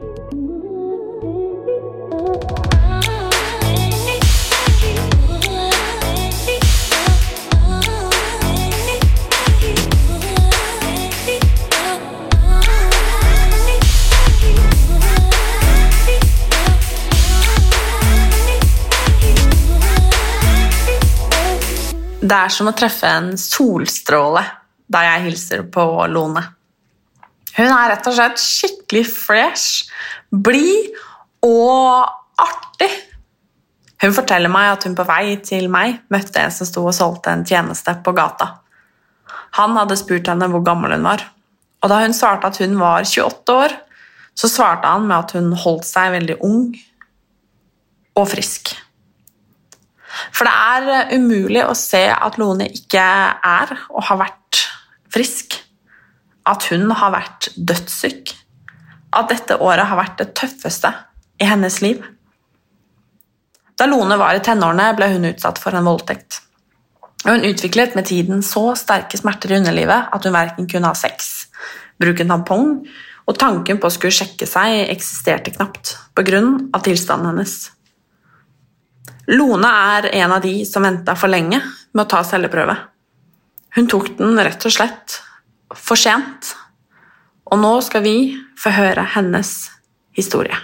Det er som å treffe en solstråle da jeg hilser på Lone. Hun er rett og slett skikkelig fresh, blid og artig. Hun forteller meg at hun på vei til meg møtte en som sto og solgte en tjeneste på gata. Han hadde spurt henne hvor gammel hun var, og da hun svarte at hun var 28 år, så svarte han med at hun holdt seg veldig ung og frisk. For det er umulig å se at Lone ikke er og har vært frisk. At hun har vært dødssyk. At dette året har vært det tøffeste i hennes liv. Da Lone var i tenårene, ble hun utsatt for en voldtekt. Hun utviklet med tiden så sterke smerter i underlivet at hun verken kunne ha sex, bruke tampong, og tanken på å skulle sjekke seg eksisterte knapt pga. tilstanden hennes. Lone er en av de som venta for lenge med å ta celleprøve. Hun tok den rett og slett for sent, og nå skal vi få høre hennes historie.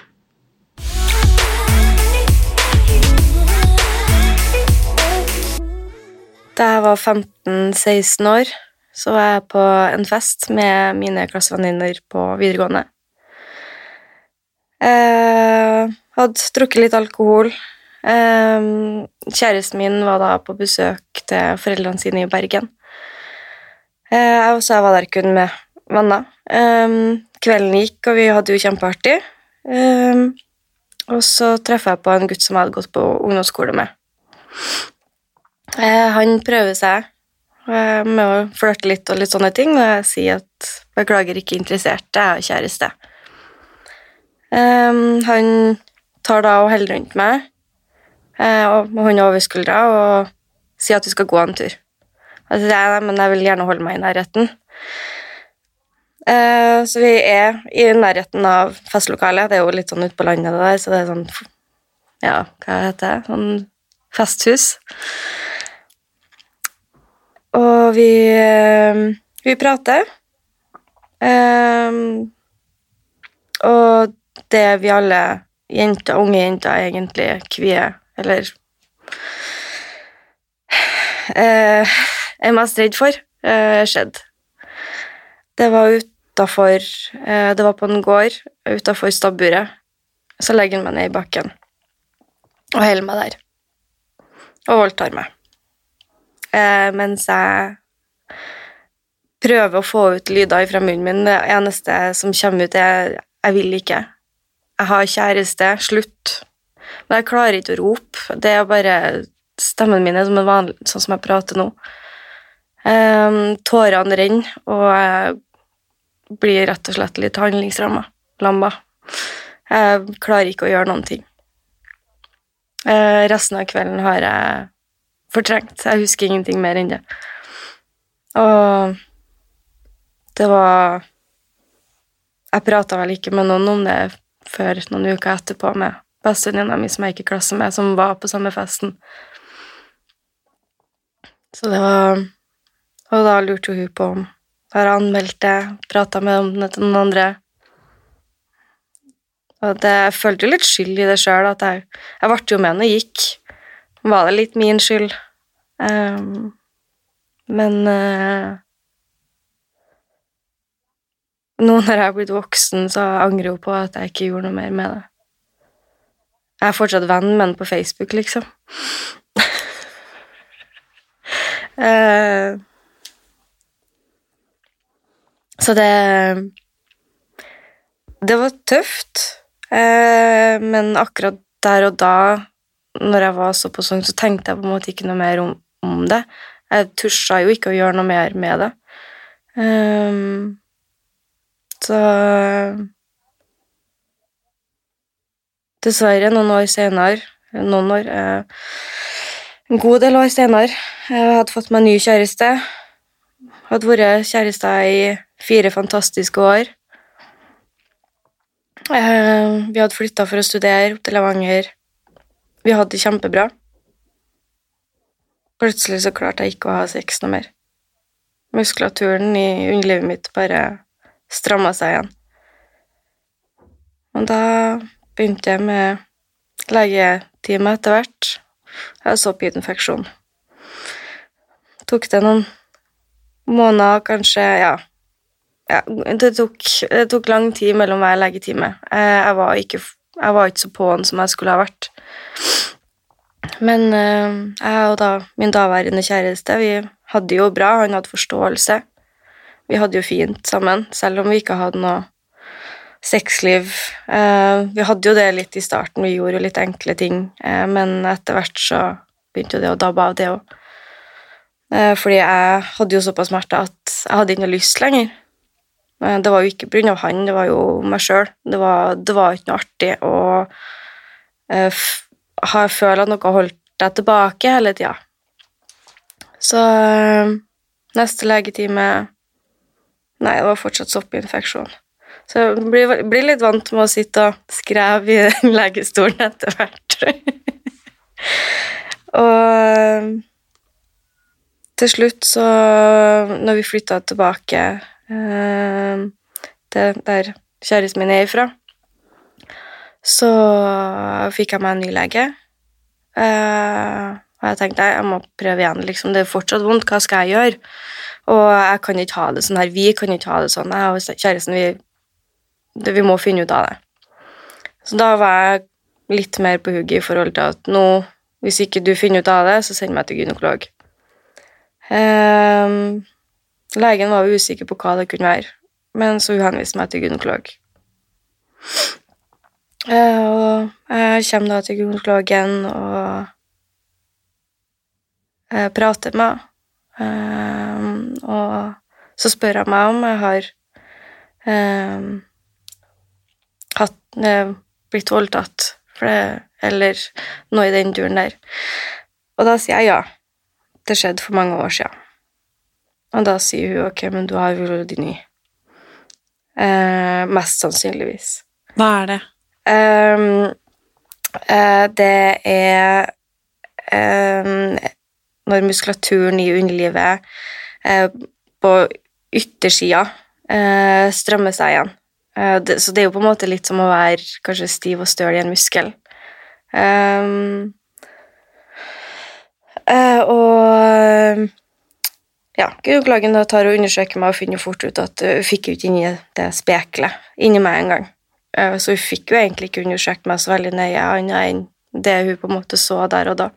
Da jeg var 15-16 år, så var jeg på en fest med mine klassevenninner på videregående. Jeg hadde drukket litt alkohol, Um, kjæresten min var da på besøk til foreldrene sine i Bergen. Uh, så jeg var der kun med venner. Um, kvelden gikk, og vi hadde jo kjempeartig. Um, og så treffer jeg på en gutt som jeg hadde gått på ungdomsskole med. Uh, han prøver seg uh, med å flørte litt og litt sånne ting, og jeg sier at 'beklager, ikke interessert, jeg har kjæreste'. han tar da og holder rundt meg og hånda over skuldra og sier at vi skal gå en tur. Og så sier jeg men jeg vil gjerne holde meg i nærheten. Eh, så vi er i nærheten av festlokalet. Det er jo litt sånn ute på landet, det der, så det er sånn Ja, hva heter det? Sånn festhus. Og vi, eh, vi prater. og det vi alle jenter, unge jenter egentlig kvier eller eh, er mest redd for, eh, skjedde. Det var utafor eh, Det var på en gård utafor stabburet. Så legger han meg ned i bakken og holder meg der. Og voldtar meg. Eh, mens jeg prøver å få ut lyder fra munnen min. Det eneste som kommer ut, er 'jeg vil ikke'. Jeg har kjæreste. Slutt. Men jeg klarer ikke å rope. Det er bare stemmen min er som vanlig, sånn som jeg prater nå. Um, tårene renner, og jeg blir rett og slett litt handlingsramma. Lamma. Jeg klarer ikke å gjøre noen ting. Uh, resten av kvelden har jeg fortrengt. Jeg husker ingenting mer enn det. Og det var Jeg prata vel ikke med noen om det før noen uker etterpå med bestevenninna mi som jeg gikk i klasse med, som var på samme festen. Så det var Og da lurte jo hun på om jeg har anmeldt det, prata med om det til noen andre. Og det, jeg følte jo litt skyld i det sjøl, at jeg, jeg ble jo med når jeg gikk. Var det litt min skyld? Um, men uh, nå når jeg er blitt voksen, så angrer jeg på at jeg ikke gjorde noe mer med det. Jeg er fortsatt venn med henne på Facebook, liksom. uh, så det Det var tøft, uh, men akkurat der og da, når jeg var så på sang, så tenkte jeg på en måte ikke noe mer om, om det. Jeg tusja jo ikke å gjøre noe mer med det. Um, så Dessverre, noen år senere Noen år eh, En god del år senere jeg hadde fått meg ny kjæreste. Hadde vært kjærester i fire fantastiske år. Eh, vi hadde flytta for å studere opp til Levanger. Vi hadde det kjempebra. Plutselig så klarte jeg ikke å ha sex noe mer. Muskulaturen i underlivet mitt bare stramma seg igjen. Og da begynte jeg med legetime etter hvert. Jeg hadde soppgitinfeksjon. Tok det noen måneder, kanskje, ja. ja det, tok, det tok lang tid mellom hver legetime. Eh, jeg var ikke, jeg var ikke så på'n som jeg skulle ha vært. Men eh, jeg og da min daværende kjæreste, vi hadde jo bra, han hadde forståelse. Vi hadde jo fint sammen, selv om vi ikke hadde noe sexliv. Eh, vi hadde jo det litt i starten, vi gjorde jo litt enkle ting, men etter hvert så begynte jo det å dabbe av, det òg. Eh, fordi jeg hadde jo såpass smerte at jeg hadde ikke noe lyst lenger. Eh, det var jo ikke pga. han, det var jo meg sjøl. Det, det, var ikke noe artig å ha, føle at noe holdt deg tilbake hele tida. Så neste legetime Nei, det var fortsatt soppinfeksjon. Så jeg blir, blir, litt vant med å sitte og skreve i legestolen etter hvert. og til slutt, så Når vi flytta tilbake eh, til der kjæresten min er ifra, så fikk jeg meg en ny lege. Eh, og jeg tenkte jeg må prøve igjen. liksom, Det er fortsatt vondt. Hva skal jeg gjøre? Og jeg kan ikke ha det sånn her. Vi kan ikke ha det sånn. Jeg og kjæresten, vi, det, vi må finne ut av det. Så da var jeg litt mer på hugget i forhold til at nå, hvis ikke du finner ut av det, så send meg til gynekolog. Um, legen var usikker på hva det kunne være, men så hun henviste meg til gynekolog. Uh, og jeg kommer da til gynekologen og uh, prater med henne. Uh, og så spør hun meg om jeg har hatt, blitt voldtatt, det, eller noe i den duren der. Og da sier jeg ja. Det skjedde for mange år siden. Og da sier hun ok, men du har vulvodyni. Eh, mest sannsynligvis. Hva er det? Um, eh, det er um, når muskulaturen i underlivet eh, på yttersida eh, strammer seg igjen. Eh, det, så det er jo på en måte litt som å være kanskje stiv og støl i en muskel. Um, Uh, og ja, gynekologen tar og undersøker meg og finner fort ut at hun fikk jo ikke inni det speklet inni meg engang. Uh, så hun fikk jo egentlig ikke undersøkt meg så veldig nøye annet enn det hun på en måte så der og da.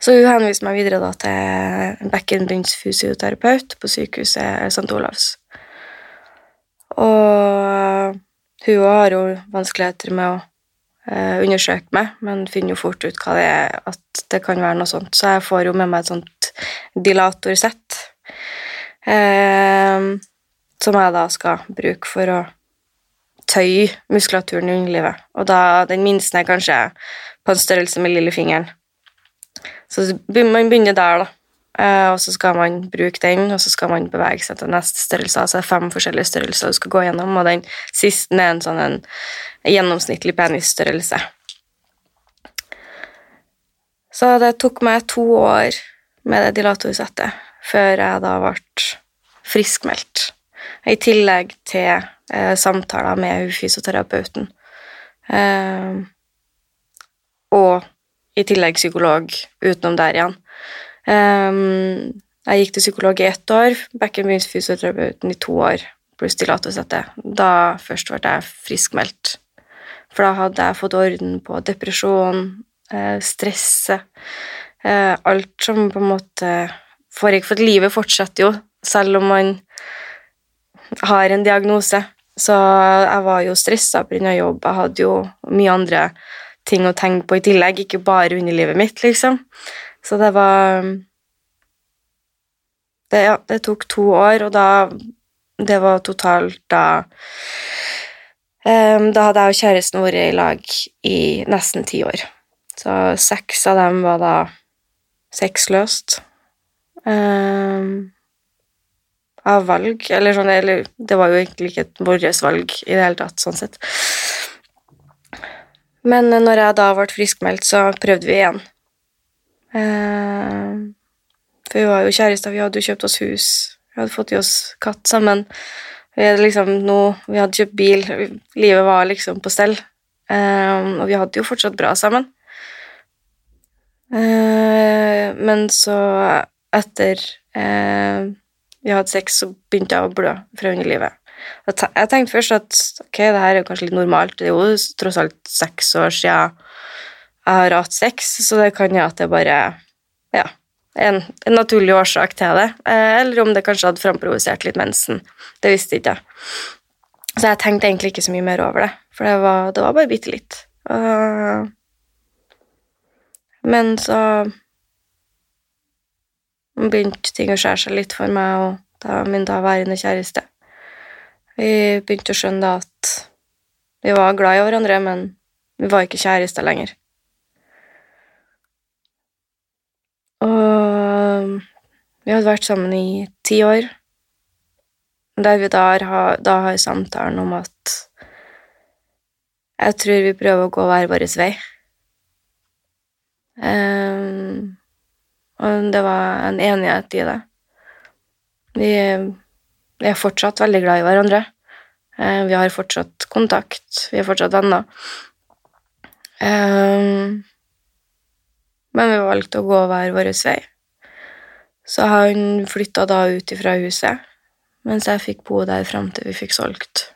Så hun henviste meg videre da til en bekkenbunnsfysioterapeut på sykehuset St. Olavs. Og hun har jo vanskeligheter med å eh, undersøke meg, men finner jo fort ut hva det er, at det kan være noe sånt. Så jeg får jo med meg et sånt dilatorsett eh, som jeg da skal bruke for å tøye muskulaturen i underlivet. Og da, den minste er kanskje på en størrelse med lillefingeren. Så man begynner der, da. Uh, og så skal man bruke den, og så skal man bevege seg til neste størrelse. Altså fem forskjellige størrelser du skal gå gjennom, og den siste er en sånn en gjennomsnittlig penisstørrelse. Så det tok meg to år med det dilatorsettet før jeg da ble friskmeldt. I tillegg til eh, samtaler med fysioterapeuten. Eh, og i tillegg psykolog utenom der igjen. Um, jeg gikk til psykolog i ett år, bekkenbunnsfysioterapeuten i to år, pluss dilatosette. Da først ble jeg friskmeldt. For da hadde jeg fått orden på depresjon, eh, stresset eh, Alt som på en måte foregikk. For livet fortsetter jo, selv om man har en diagnose. Så jeg var jo stressa pga. jobb. Jeg hadde jo mye andre ting å tenke på i tillegg, ikke bare underlivet mitt, liksom. Så det var det, ja, det tok to år, og da Det var totalt da um, Da hadde jeg og kjæresten vært i lag i nesten ti år. Så seks av dem var da sexløst. Um, av valg. Eller sånn, eller det var jo egentlig ikke et vårt valg i det hele tatt, sånn sett. Men når jeg da ble friskmeldt, så prøvde vi igjen. Eh, for vi var jo kjærester, vi hadde jo kjøpt oss hus, vi hadde fått i oss katt sammen. Vi hadde liksom noe, vi hadde kjøpt bil, livet var liksom på stell. Eh, og vi hadde jo fortsatt bra sammen. Eh, men så, etter vi hadde sex, så begynte jeg å blø fra underlivet. Jeg tenkte først at ok, det her er kanskje litt normalt, det er jo tross alt seks år siden jeg har hatt sex, så det kan jo at det bare ja, en, en naturlig årsak til det. Eh, eller om det kanskje hadde framprovosert litt mensen. Det visste ikke jeg. Så jeg tenkte egentlig ikke så mye mer over det, for det var, det var bare bitte litt. Men så begynte ting å skjære seg litt for meg og da min daværende kjæreste. Vi begynte å skjønne at vi var glad i hverandre, men vi var ikke kjærester lenger. Og vi hadde vært sammen i ti år, der vi da har, da har samtalen om at jeg tror vi prøver å gå hver vår vei. Um, og det var en enighet i det. Vi, vi er fortsatt veldig glad i hverandre. Uh, vi har fortsatt kontakt. Vi er fortsatt venner. Um, men vi valgte å gå hver vår vei. Så han flytta da ut ifra huset, mens jeg fikk bo der fram til vi fikk solgt.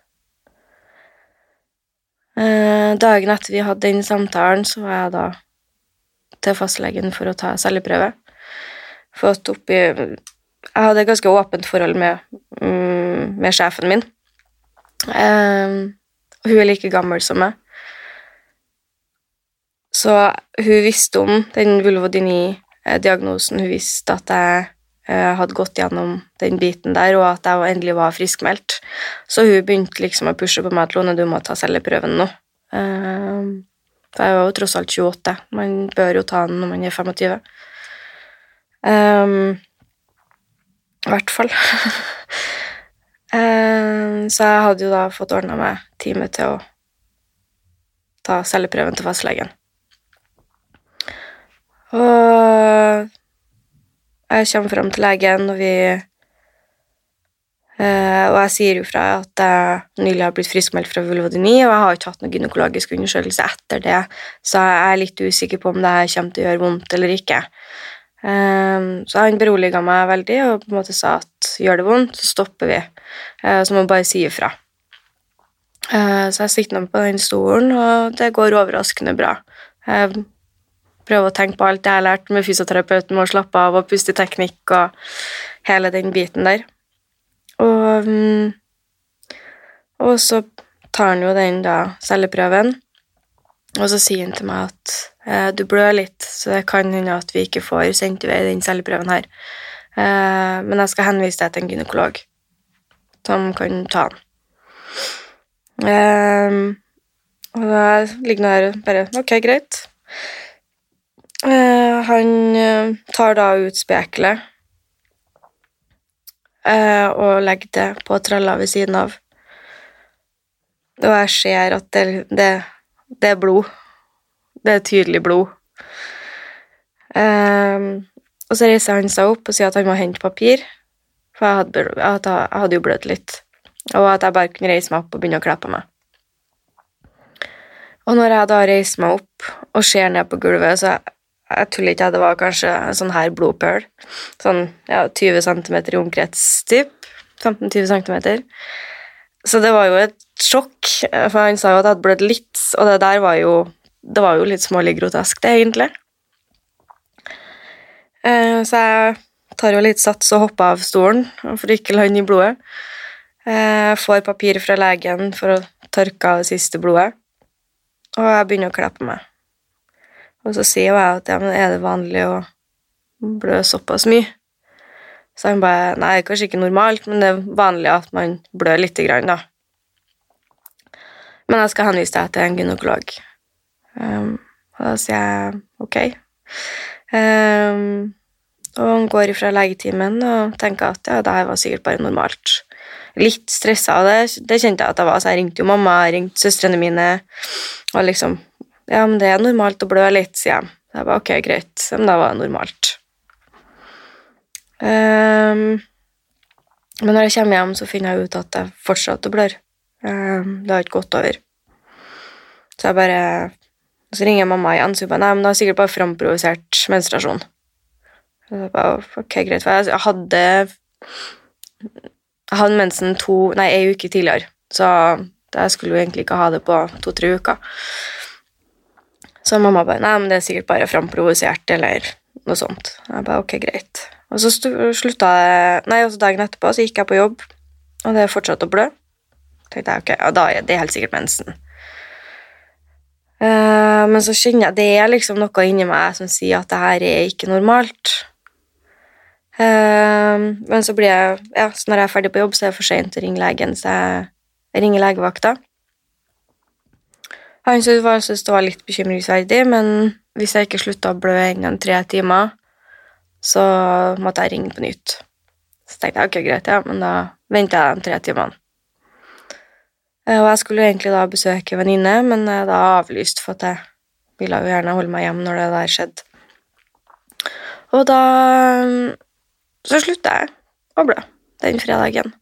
Eh, dagen etter vi hadde den samtalen, så var jeg da til fastlegen for å ta celleprøve. Fått oppi Jeg hadde et ganske åpent forhold med, mm, med sjefen min. Eh, hun er like gammel som meg. Så hun visste om den vulvodyni-diagnosen. Hun visste at jeg eh, hadde gått gjennom den biten der, og at jeg endelig var friskmeldt. Så hun begynte liksom å pushe på meg at Lone, du må ta celleprøven nå. Eh, for jeg var jo tross alt 28. Man bør jo ta den når man er 25. Um, I hvert fall. um, så jeg hadde jo da fått ordna meg time til å ta celleprøven til fastlegen. Og jeg kommer fram til legen, og vi Uh, Og jeg sier jo fra at jeg nylig har blitt friskmeldt fra vulvodyni, og jeg har ikke hatt noen gynekologisk undersøkelse etter det, så jeg er litt usikker på om det her kommer til å gjøre vondt eller ikke. Um, så han beroliga meg veldig og på en måte sa at gjør det vondt, så stopper vi. Uh, så må jeg bare si ifra. Uh, så jeg sitter nå på den stolen, og det går overraskende bra. Jeg Prøve å tenke på alt jeg har lært med fysioterapeuten, med å slappe av og puste teknikk og hele den biten der. Og, mm, og så tar han jo den da celleprøven, og så sier han til meg at eh, du blør litt, så det kan hende at vi ikke får sendt i vei den celleprøven her. Eh, men jeg skal henvise deg til en gynekolog som kan ta den. Eh, og da ligger han her og bare Ok, greit. Uh, han uh, tar da ut spekelet uh, og legger det på tralla ved siden av. Og jeg ser at det, det, det er blod. Det er tydelig blod. og så reiser han seg opp og sier at han må hente papir, for jeg hadde, jeg hadde jo blødd litt. Og at jeg bare kunne reise meg opp og begynne å kle på meg. Og når jeg da reiser meg opp og ser ned på gulvet, så jeg tuller ikke, det var kanskje en sånn her blodpøl. Sånn ja, 20 cm i omkrets, typ. 15-20 cm. Så det var jo et sjokk, for han sa jo at det hadde blødd litt, og det der var jo Det var jo litt smålig grotesk, det, egentlig. Eh, så jeg tar jo litt sats og hopper av stolen for å ikke lande i blodet. Jeg får papir fra legen for å tørke av det siste blodet, og jeg begynner å kle på meg. Og så sier jeg at ja, men er det vanlig å blø såpass mye? Så han bare Nei, det er kanskje ikke normalt, men det er vanlig at man blør lite grann, da. Men jeg skal henvise deg til en gynekolog. Um, og da sier jeg ok. Um, Og han går ifra legetimen og tenker at ja, det her var sikkert bare normalt. Litt stressa av det, det kjente jeg at jeg var, så jeg ringte jo mamma, jeg ringte søstrene mine. Og liksom Ja, men det er normalt å blø litt, sier jeg. Jeg bare ok, greit. Men da var det normalt. Um, men når jeg kommer hjem, så finner jeg ut at jeg fortsatt blør. Um, det har ikke gått over. Så jeg bare Så ringer mamma igjen, så hun bare Nei, men det har sikkert bare framprovosert menstruasjon. Så jeg bare, ok, greit, for jeg hadde Jeg hadde mensen to, nei, ei uke tidligere, så jeg skulle jo egentlig ikke ha det på to-tre uker. Så mamma bare Nei, men det er sikkert bare framprovosert, eller noe sånt. Jeg bare ok, greit. Og så slutta jeg Nei, og så dagen etterpå så gikk jeg på jobb, og det fortsatte å blø. tenkte jeg, ok, ja, da er det helt sikkert mensen. Uh, men så kjenner jeg det er liksom noe inni meg som sier at det her er ikke normalt. Uh, men så blir jeg Ja, så når jeg er ferdig på jobb, så er det for seint å ringe legen, så jeg ringer legevakta. Han syntes det var litt bekymringsverdig, men hvis jeg ikke slutta å blø innen tre timer, så måtte jeg ringe på nytt. Så tenkte jeg ok, greit, ja, men da venter jeg de tre timene. Eh, Og jeg skulle egentlig da besøke en venninne, men da avlyst, for at jeg ville jo gjerne holde meg hjemme når det der skjedde. Og da så slutta jeg å blø den fredagen.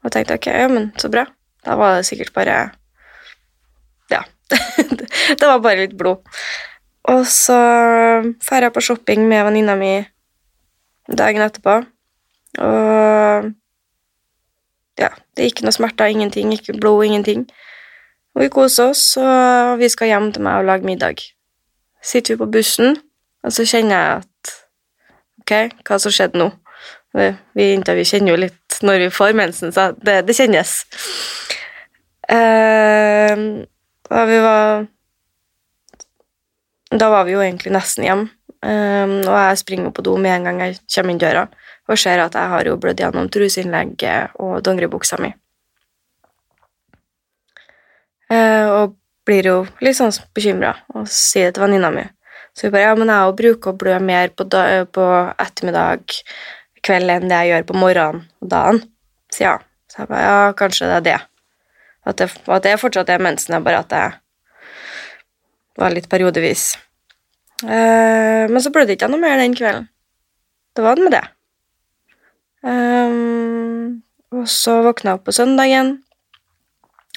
Og tenkte ok, ja, men så bra. Da var det sikkert bare. det var bare litt blod. Og så drar jeg på shopping med venninna mi dagen etterpå, og ja, det er ikke noe smerter, ingenting, ikke blod, ingenting. Og vi koser oss, og vi skal hjem til meg og lage middag. Sitter vi på bussen, og så kjenner jeg at Ok, hva som skjedde nå? Vi, vi kjenner jo litt når vi får mensen, så det, det kjennes. Eh, da vi var Da var vi jo egentlig nesten hjem, Um, og jeg springer på do med en gang jeg kommer inn døra og ser at jeg har jo blødd gjennom truseinnlegget og dongeribuksa mi. Uh, og blir jo litt sånn bekymra og sier det til venninna mi. Så hun bare ja, men jeg bruker å blø mer på, på ettermiddag, kveld enn det jeg gjør på morgenen og dagen. Så ja. Så jeg bare ja, kanskje det er det. At det, at det fortsatt er mensen, er bare at det var litt periodevis. Eh, men så blødde ikke jeg noe mer den kvelden. Det var det med det. Um, og så våkna jeg opp på søndagen,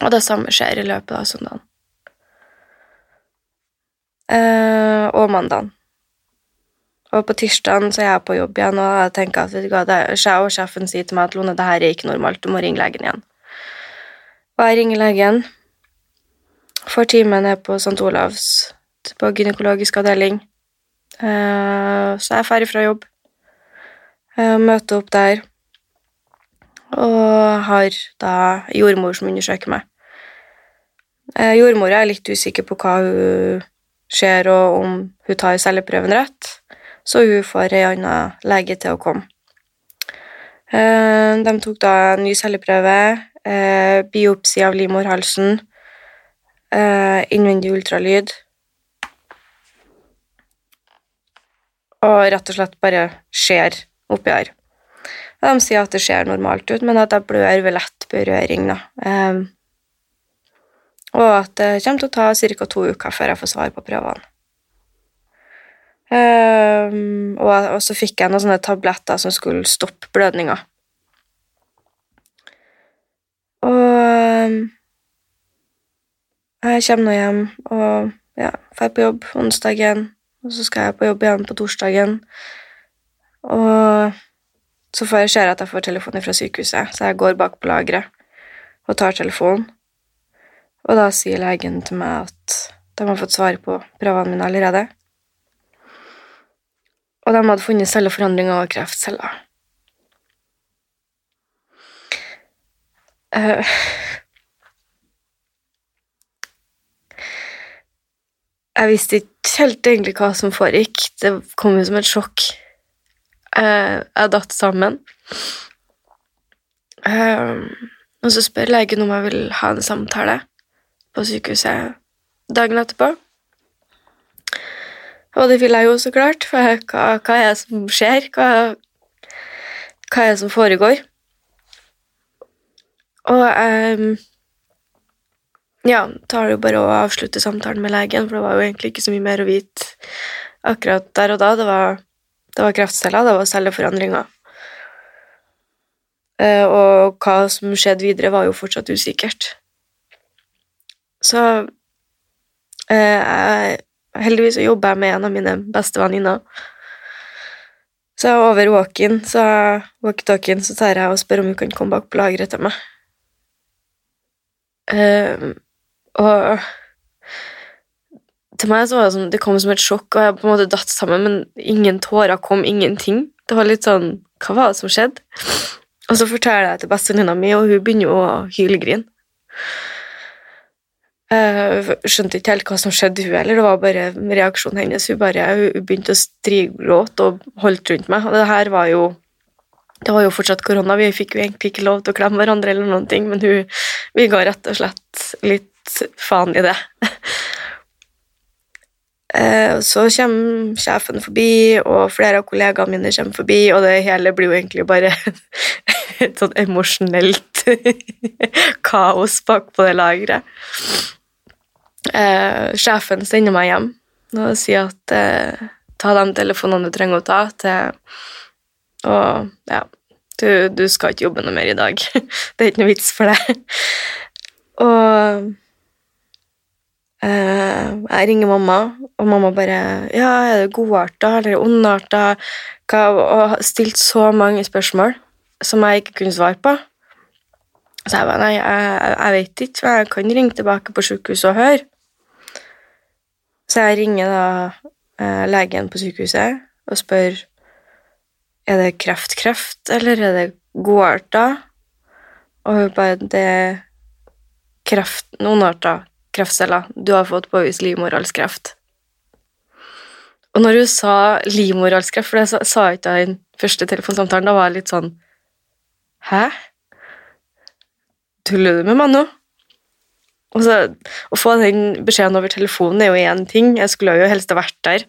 og det samme skjer i løpet av søndagen. Uh, og mandagen. Og på tirsdagen så er jeg på jobb igjen, og jeg tenker at vet du hva, det, og sjefen sier til meg at Lone, det her er ikke normalt, du må ringe legen igjen. Og jeg ringer legen, får time ned på St. Olavs på gynekologisk avdeling. Eh, så jeg er ferdig fra jobb. Jeg møter opp der og har da jordmor som undersøker meg. Eh, Jordmora er litt usikker på hva hun ser, og om hun tar celleprøven rett, så hun får ei anna lege til å komme. Eh, De tok da en ny celleprøve, eh, biopsi av livmorhalsen, eh, innvendig ultralyd og rett og slett bare ser oppi her. De sier at det ser normalt ut, men at jeg blør ved lett berøring. Da. Eh, og at det kommer til å ta ca. to uker før jeg får svar på prøvene. Um, og, og så fikk jeg noen sånne tabletter som skulle stoppe blødninga. Og ehm, jeg kommer nå hjem og ja, drar på jobb onsdagen, og så skal jeg på jobb igjen på torsdagen. Og så får jeg se at jeg får telefon fra sykehuset, så jeg går bak på lageret og tar telefonen. Og da sier legen til meg at de har fått svar på prøvene mine allerede. Og de hadde funnet celleforandringer og kreftceller. Eh, Jeg visste ikke helt egentlig hva som foregikk. Det kom jo som et sjokk. Uh, Jeg datt sammen. Uh, Og så spør legen om jeg vil ha en samtale på sykehuset dagen etterpå. Og det vil jeg jo så klart. For hva, hva er det som skjer? Hva, hva er det som foregår? Og jeg ja, tar det jo bare å avslutte samtalen med legen, for det var jo egentlig ikke så mye mer å vite akkurat der og da. Det var, det var kreftceller, det var celleforandringer. Uh, og hva som skjedde videre, var jo fortsatt usikkert. Så uh, jeg, heldigvis jobber jeg med en av mine beste venninner. Så over walk-in, så, walkie-talkien, så tar jeg og spør om hun kan komme bak på lageret til meg. Eh, og til meg så var det sånn, det kom som et sjokk, og jeg på en måte datt sammen, men ingen tårer kom, ingenting. Det var litt sånn, hva var det som skjedde? Og så forteller jeg til bestevenninna mi, og hun begynner jo å hylgrine. Jeg skjønte ikke helt hva som skjedde, hun heller. Det var bare reaksjonen hennes. Hun, bare, hun begynte å strigråte og holdt rundt meg. Og det her var jo det var jo fortsatt korona, vi fikk jo egentlig ikke lov til å klemme hverandre, eller noen ting, men hun, vi ga rett og slett litt faen i det. Eh, Så kommer sjefen forbi, og flere av kollegaene mine kommer forbi, og det hele blir jo egentlig bare et sånn emosjonelt kaos bak på det lageret. Eh, sjefen sender meg hjem og sier at eh, ta de telefonene du trenger å ta til Og ja, du, du skal ikke jobbe noe mer i dag. det er ikke noe vits for deg. og eh, jeg ringer mamma, og mamma bare Ja, er det godarta eller ondarta? Og har stilt så mange spørsmål som jeg ikke kunne svare på. Så jeg bare Nei, jeg, jeg vet ikke. men Jeg kan ringe tilbake på sykehuset og høre. Så jeg ringer da eh, legen på sykehuset og spør er det kreft-kreft, eller er det godarter? Og hun bare det er kreft, noenarta kreftceller. Du har fått påvist livmorhalskreft. Og når hun sa livmorhalskreft, for det sa, sa ikke jeg i den første telefonsamtalen, da var jeg litt sånn Hæ? Tuller du med meg nå? Og så, Å få den beskjeden over telefonen er jo én ting, jeg skulle jo helst ha vært der,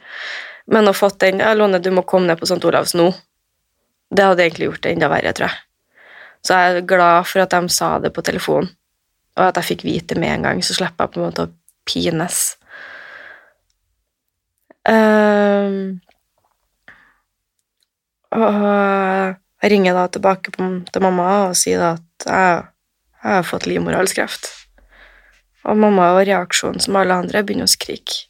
men å fått den ja, 'Lone, du må komme ned på St. Olavs nå', det hadde egentlig gjort det enda verre, tror jeg. Så jeg er glad for at de sa det på telefonen, og at jeg fikk vite det med en gang, så slipper jeg på en måte å pines. Um, og jeg ringer da tilbake til mamma og sier at jeg, jeg har fått livmorhalskreft. Og mamma og reaksjonen som alle andre begynner å skrike.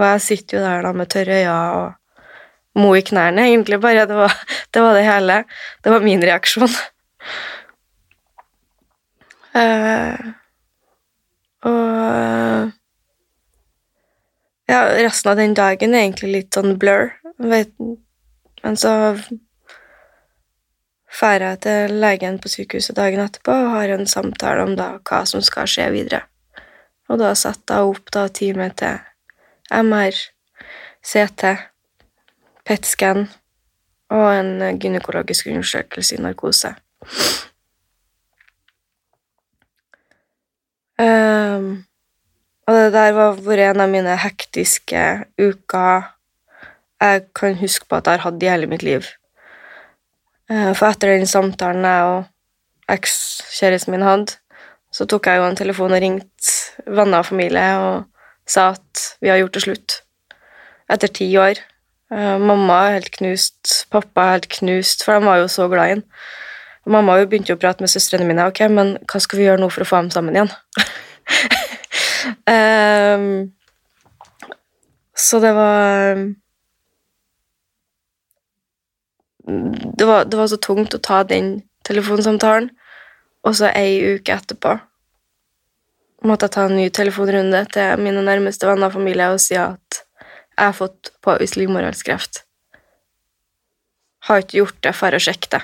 Og jeg sitter jo der da med tørre øyne og mo i knærne, egentlig bare. Det var, det var det hele. Det var min reaksjon. Uh, og ja, resten av den dagen er egentlig litt sånn blur. Men så drar jeg til legen på sykehuset dagen etterpå og har en samtale om da hva som skal skje videre. Og da setter jeg opp da time til MR, CT, PET-scan og en gynekologisk undersøkelse i narkose. Um, og det der var vært en av mine hektiske uker jeg kan huske på at jeg har hatt i hele mitt liv. Eh, For etter den samtalen jeg og ekskjæresten min hadde, så tok jeg jo en telefon og ringte venner og familie og sa at vi har gjort det slutt. Etter ti år. Eh, Mamma er helt knust, pappa er helt knust, for de var jo så glad i ham. Mamma begynte jo å prate med søstrene mine. ok, men hva skal vi gjøre nå for å få dem sammen igjen? um, så det var det var, det var så tungt å ta den telefonsamtalen, og så ei uke etterpå måtte jeg ta en ny telefonrunde til mine nærmeste venner og familie og si at jeg har fått påvist livmorhalskreft. Har ikke gjort det for å sjekke det.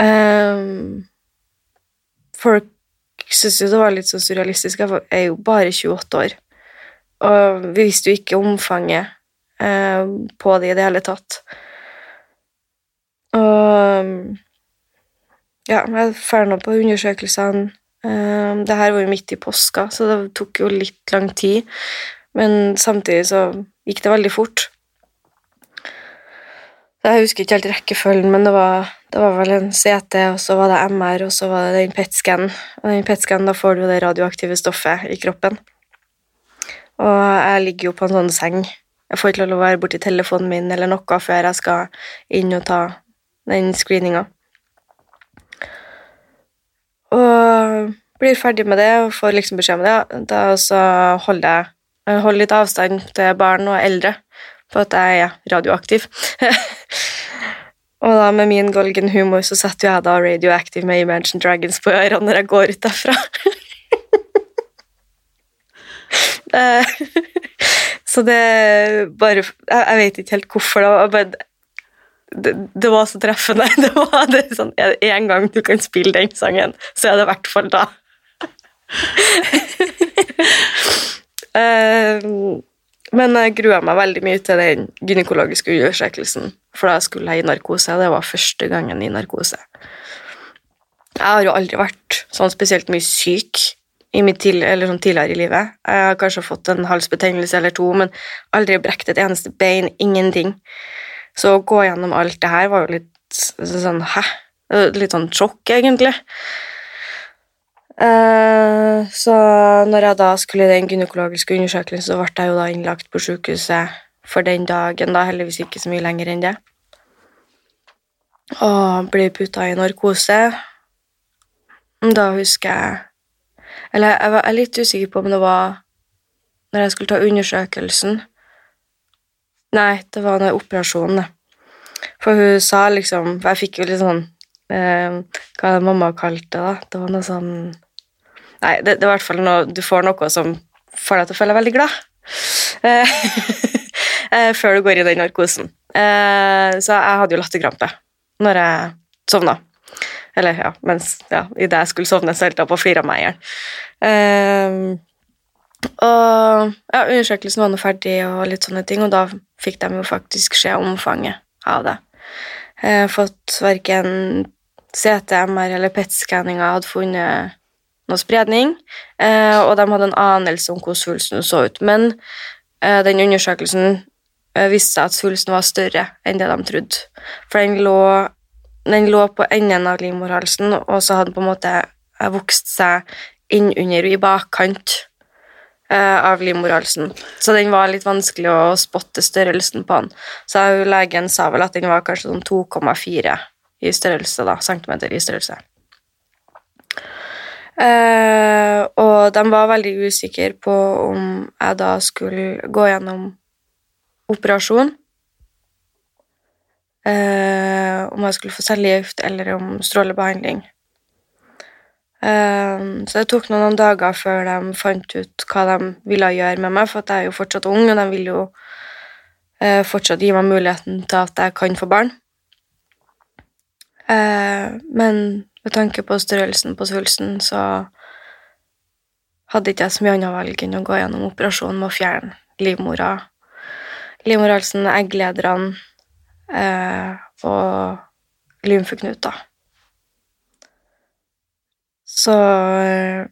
Um, folk syntes jo det var litt sånn surrealistisk. Jeg er jo bare 28 år. Og vi visste jo ikke omfanget um, på det i det hele tatt. Og ja, jeg drar nå på undersøkelsene det her var jo midt i påska, så det tok jo litt lang tid. Men samtidig så gikk det veldig fort. Jeg husker ikke helt rekkefølgen, men det var, det var vel en CT, og så var det MR, og så var det den PET-scan. Og den PET-scan, da får du det radioaktive stoffet i kroppen. Og jeg ligger jo på en sånn seng. Jeg får ikke lov å være borti telefonen min eller noe før jeg skal inn og ta den screeninga. Og blir ferdig med det og får liksom beskjed om det. Da så holder jeg holder litt avstand til barn og eldre for at jeg er radioaktiv. og da med min golgen humor så setter jeg da Radioactive med Imagine Dragons på ørene når jeg går ut derfra. Eh, så det bare Jeg, jeg vet ikke helt hvorfor. Det var, det, det var så treffende. Det var det sånn, Er én gang du kan spille den sangen, så er det i hvert fall da. Eh, men jeg grua meg veldig mye til den gynekologiske undersøkelsen, for da skulle jeg i narkose. Det var første gangen i narkose. Jeg har jo aldri vært sånn spesielt mye syk i mitt til, sånn tidligere i livet. Jeg har kanskje fått en halsbetennelse eller to, men aldri brekt et eneste bein. Ingenting. Så å gå gjennom alt det her var jo litt sånn Hæ? Litt sånn sjokk, egentlig. Eh, så når jeg da skulle i den gynekologiske undersøkelsen, så ble jeg jo da innlagt på sykehuset for den dagen, da heldigvis ikke så mye lenger enn det. Og ble putta i narkose. Da husker jeg Eller jeg var litt usikker på om det var når jeg skulle ta undersøkelsen Nei, det var når operasjonen, det. For hun sa liksom For jeg fikk jo litt sånn eh, Hva hadde mamma kalt det, da? Det var noe sånn Nei, det, det er i hvert fall noe Du får noe som får deg til å føle deg veldig glad. Eh, eh, før du går i den narkosen. Eh, så jeg hadde jo latterkrampe når jeg sovna. Eller ja, mens ja, idet jeg skulle sovne, så holdt jeg på å flire meg i hjel. og ja, undersøkelsen var nå ferdig, og litt sånne ting, og da fikk de jo faktisk se omfanget av det. Har fått verken CTMR eller PET-skanninga hadde funnet noe spredning, eh, og de hadde en anelse om hvordan svulsten så ut. Men eh, den undersøkelsen eh, viste at svulsten var større enn det de trodde. For den lå, den lå på enden av livmorhalsen, og så hadde den på en måte vokst seg innunder i bakkant av livmorhalsen. Så den var litt vanskelig å spotte størrelsen på den. Så legen sa vel at den var kanskje sånn 2,4 i størrelse, da, centimeter i størrelse. Uh, og de var veldig usikre på om jeg da skulle gå gjennom operasjon. Uh, om jeg skulle få cellegift eller om strålebehandling. Uh, så det tok noen dager før de fant ut hva de ville gjøre med meg, for jeg er jo fortsatt ung, og de vil jo fortsatt gi meg muligheten til at jeg kan få barn. men med tanke på størrelsen på svulsten, så hadde ikke jeg så mye annet valg enn å gå gjennom operasjonen med å fjerne livmora, livmorhalsen, egglederne eh, og lymfeknuter. Så eh,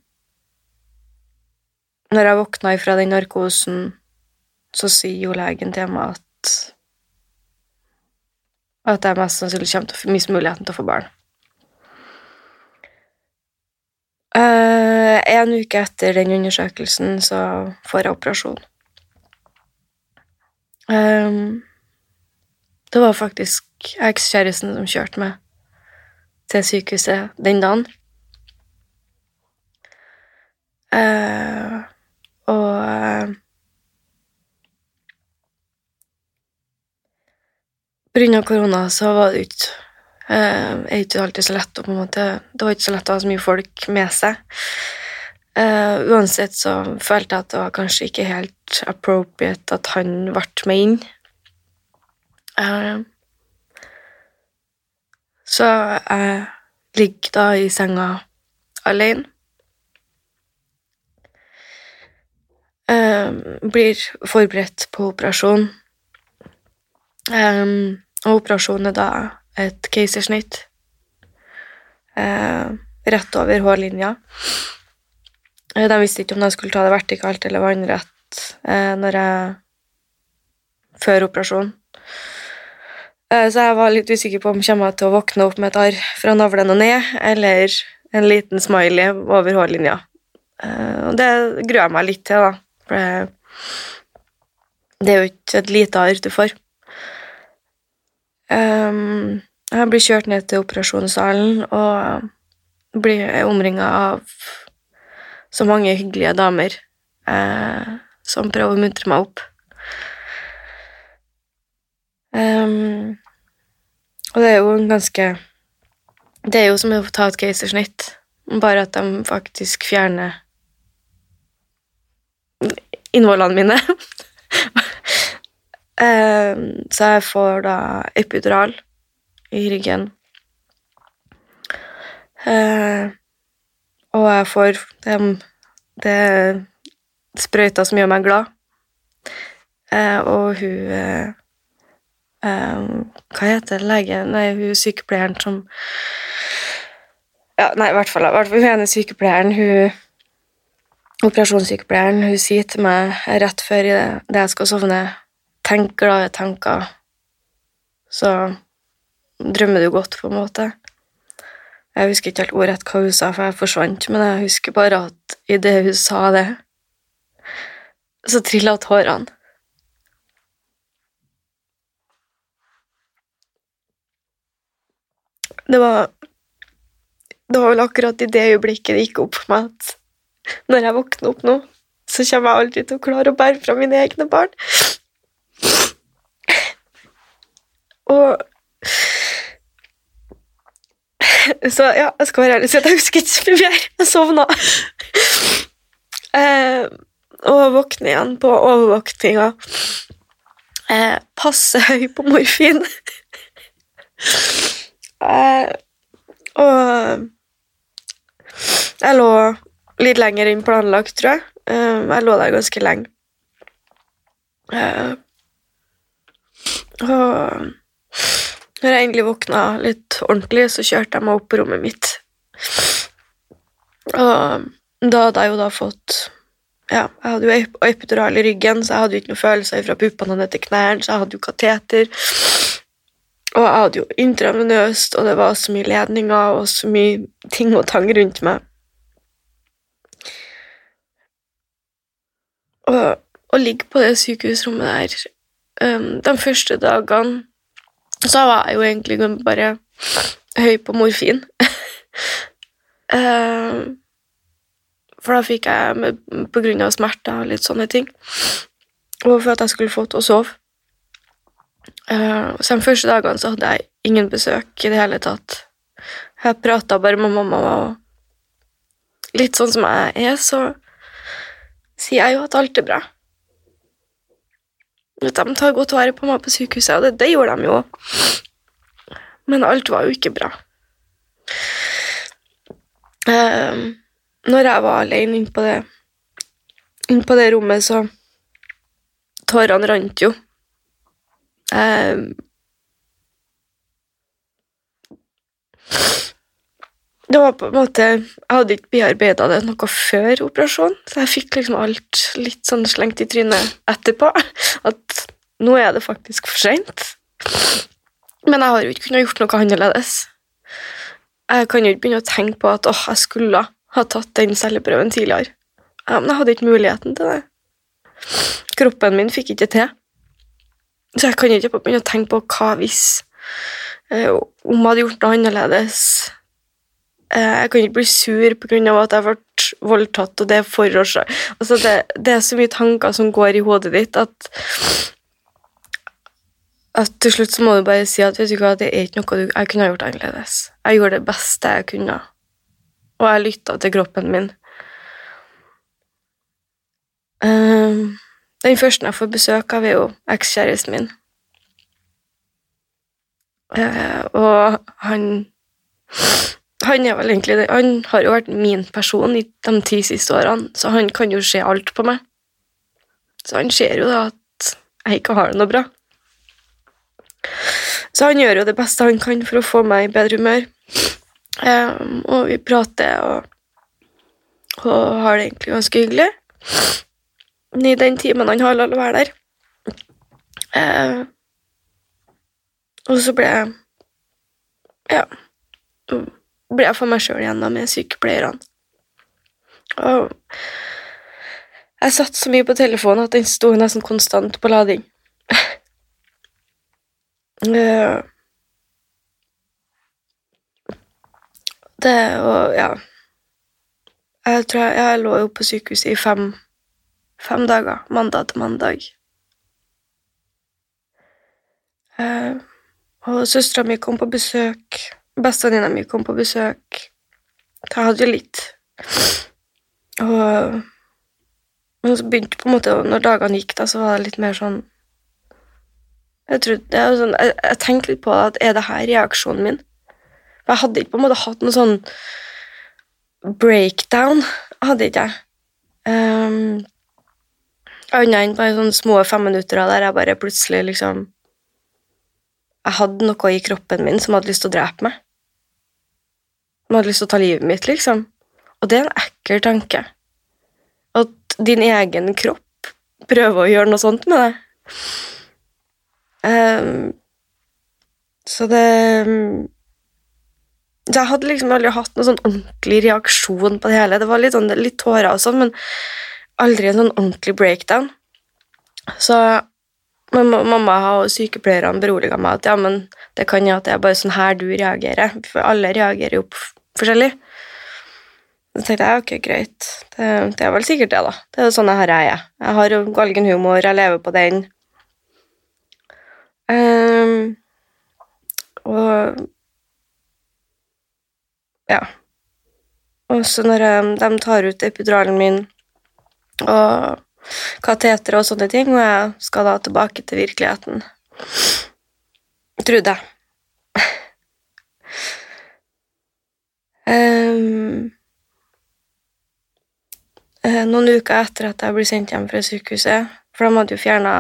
når jeg våkna ifra den narkosen, så sier jo legen til meg at at jeg mest sannsynlig kommer til å miste muligheten til å få barn. Uh, en uke etter den undersøkelsen så får jeg operasjon. Um, det var faktisk ekskjæresten som kjørte meg til sykehuset den dagen. Uh, og uh, På grunn av korona så var det ikke Uh, er ikke alltid så lett å på en måte Det var ikke så lett å ha så mye folk med seg. Uh, uansett så følte jeg at det var kanskje ikke helt appropriate at han ble med inn. Uh, så jeg ligger da i senga alene. Uh, blir forberedt på operasjon. Um, og operasjonen er da et keisersnitt uh, rett over hårlinja. Eh, De visste ikke om de skulle ta det vertikalt eller vannrett uh, når jeg før operasjonen. Eh, Så jeg var litt usikker på om jeg kommer til å våkne opp med et arr fra navlen og ned, eller en liten smiley over hårlinja. Og det gruer jeg meg litt til, da. For det, det er jo ikke et lite arr du får. Um, jeg blir kjørt ned til operasjonssalen og blir omringa av så mange hyggelige damer eh, som prøver å muntre meg opp. Um, og det er jo en ganske Det er jo som å ta et keisersnitt, bare at de faktisk fjerner innvollene mine. um, så jeg får da epidural i ryggen. Eh, og jeg får det, sprøyta som gjør meg glad. Eh, og hun Hva heter legen Nei, hun sykepleieren som ja, Nei, i hvert fall hun ene sykepleieren, hun operasjonssykepleieren, hun sier til meg rett før det jeg skal sovne Tenk glade tanker, så drømmer du godt, på en måte. Jeg husker ikke helt ordrett hva hun sa, for jeg forsvant, men jeg husker bare at idet hun sa det, så trilla tårene. Det var Det var vel akkurat i det øyeblikket det gikk opp for meg at når jeg våkner opp nå, så kommer jeg aldri til å klare å bære fra mine egne barn. Og Så ja, jeg skal være ærlig og si at jeg husker ikke mye mer. Jeg sovna. Eh, og våkner igjen på overvåkninga. Eh, passe høy på morfin. eh, og jeg lå litt lenger enn planlagt, tror jeg. Eh, jeg lå der ganske lenge. Eh, og når jeg endelig våkna litt ordentlig, så kjørte jeg meg opp på rommet mitt. Og da hadde jeg jo da fått Ja, jeg hadde jo epidural i ryggen, så jeg hadde jo ikke noen følelser fra puppene ned til knærne, så jeg hadde jo kateter. Og jeg hadde jo intravenøst, og det var så mye ledninger og så mye ting og tang rundt meg. Og å ligge på det sykehusrommet der um, de første dagene så var jeg jo egentlig bare høy på morfin. Eh, for da fikk jeg, med, på grunn av smerter og litt sånne ting, og for at jeg skulle få til å sove. Uh, så de første dagene så hadde jeg ingen besøk i det hele tatt. Jeg prata bare med mamma, og litt sånn som jeg er, så sier jeg jo at alt er bra. At de tar godt vare på meg på sykehuset, og det, det gjorde de jo. Men alt var jo ikke bra. Um, når jeg var alene inne på det, inn på det rommet, så Tårene rant jo. Eh, det var på en måte Jeg hadde ikke bearbeida det noe før operasjonen, så jeg fikk liksom alt litt sånn slengt i trynet etterpå. At nå er det faktisk for seint. Men jeg har jo ikke kunnet gjort noe annerledes. Jeg kan jo ikke begynne å tenke på at åh, jeg skulle ha tatt den celleprøven tidligere. Ja, men jeg hadde ikke muligheten til det. Kroppen min fikk ikke til. Så jeg kan ikke begynne å tenke på hva hvis eh, Om jeg hadde gjort noe annerledes. Eh, jeg kan ikke bli sur av at jeg ble voldtatt, og det forårsaker altså det, det er så mye tanker som går i hodet ditt, at at til slutt så må du bare si at vet du hva, det er ikke noe du, jeg kunne ha gjort annerledes. Jeg gjorde det beste jeg kunne, og jeg lytta til kroppen min. Ehm, den første jeg får besøk av, er jo ekskjæresten min. Eh, og han Han er vel egentlig det. Han har jo vært min person i de ti siste årene, så han kan jo se alt på meg. Så han ser jo da at jeg ikke har det noe bra. Så han gjør jo det beste han kan for å få meg i bedre humør. Um, og vi prater, og, og har det egentlig ganske hyggelig. I den timen han har lov å være der. Uh, og så ble jeg Ja. Ble jeg for meg sjøl igjen da med sykepleierne. Og jeg satt så mye på telefonen at den sto nesten konstant på lading. Eh, det og ja Jeg tror jeg, jeg lå jo på sykehuset i fem, fem dager, mandag til mandag. Eh, og søstera mi kom på besøk. Bestevenninna mi kom på besøk. Jeg hadde jo litt. Og men så begynte på en måte, når dagene gikk, da, så var det litt mer sånn Jeg, trodde, er sånn, jeg, jeg tenkte litt på at er det her reaksjonen min? For jeg hadde ikke på en måte hatt noe sånn breakdown. Hadde ikke jeg. Um, Annet enn bare sånne små femminutter der jeg bare plutselig liksom Jeg hadde noe i kroppen min som hadde lyst til å drepe meg. Som hadde lyst til å ta livet mitt, liksom. Og det er en ekkel tanke. At din egen kropp prøver å gjøre noe sånt med deg. Um, så det Jeg hadde liksom aldri hatt noen sånn ordentlig reaksjon på det hele. Det var litt, sånn, litt tårer og sånn, men aldri en sånn ordentlig breakdown. Så mamma og sykepleierne beroliga meg at ja, men det kan jo at det er bare sånn her du reagerer, for alle reagerer jo forskjellig. Så tenkte jeg ok, greit, det, det, er vel sikkert det, da. Det er sånn her jeg er. Jeg har galgenhumor, jeg lever på den. Um, og ja. Og så når jeg, de tar ut epiduralen min og kateter og sånne ting, og jeg skal da tilbake til virkeligheten. Trodde jeg. um, noen uker etter at jeg ble sendt hjem fra sykehuset, for de hadde jo fjerna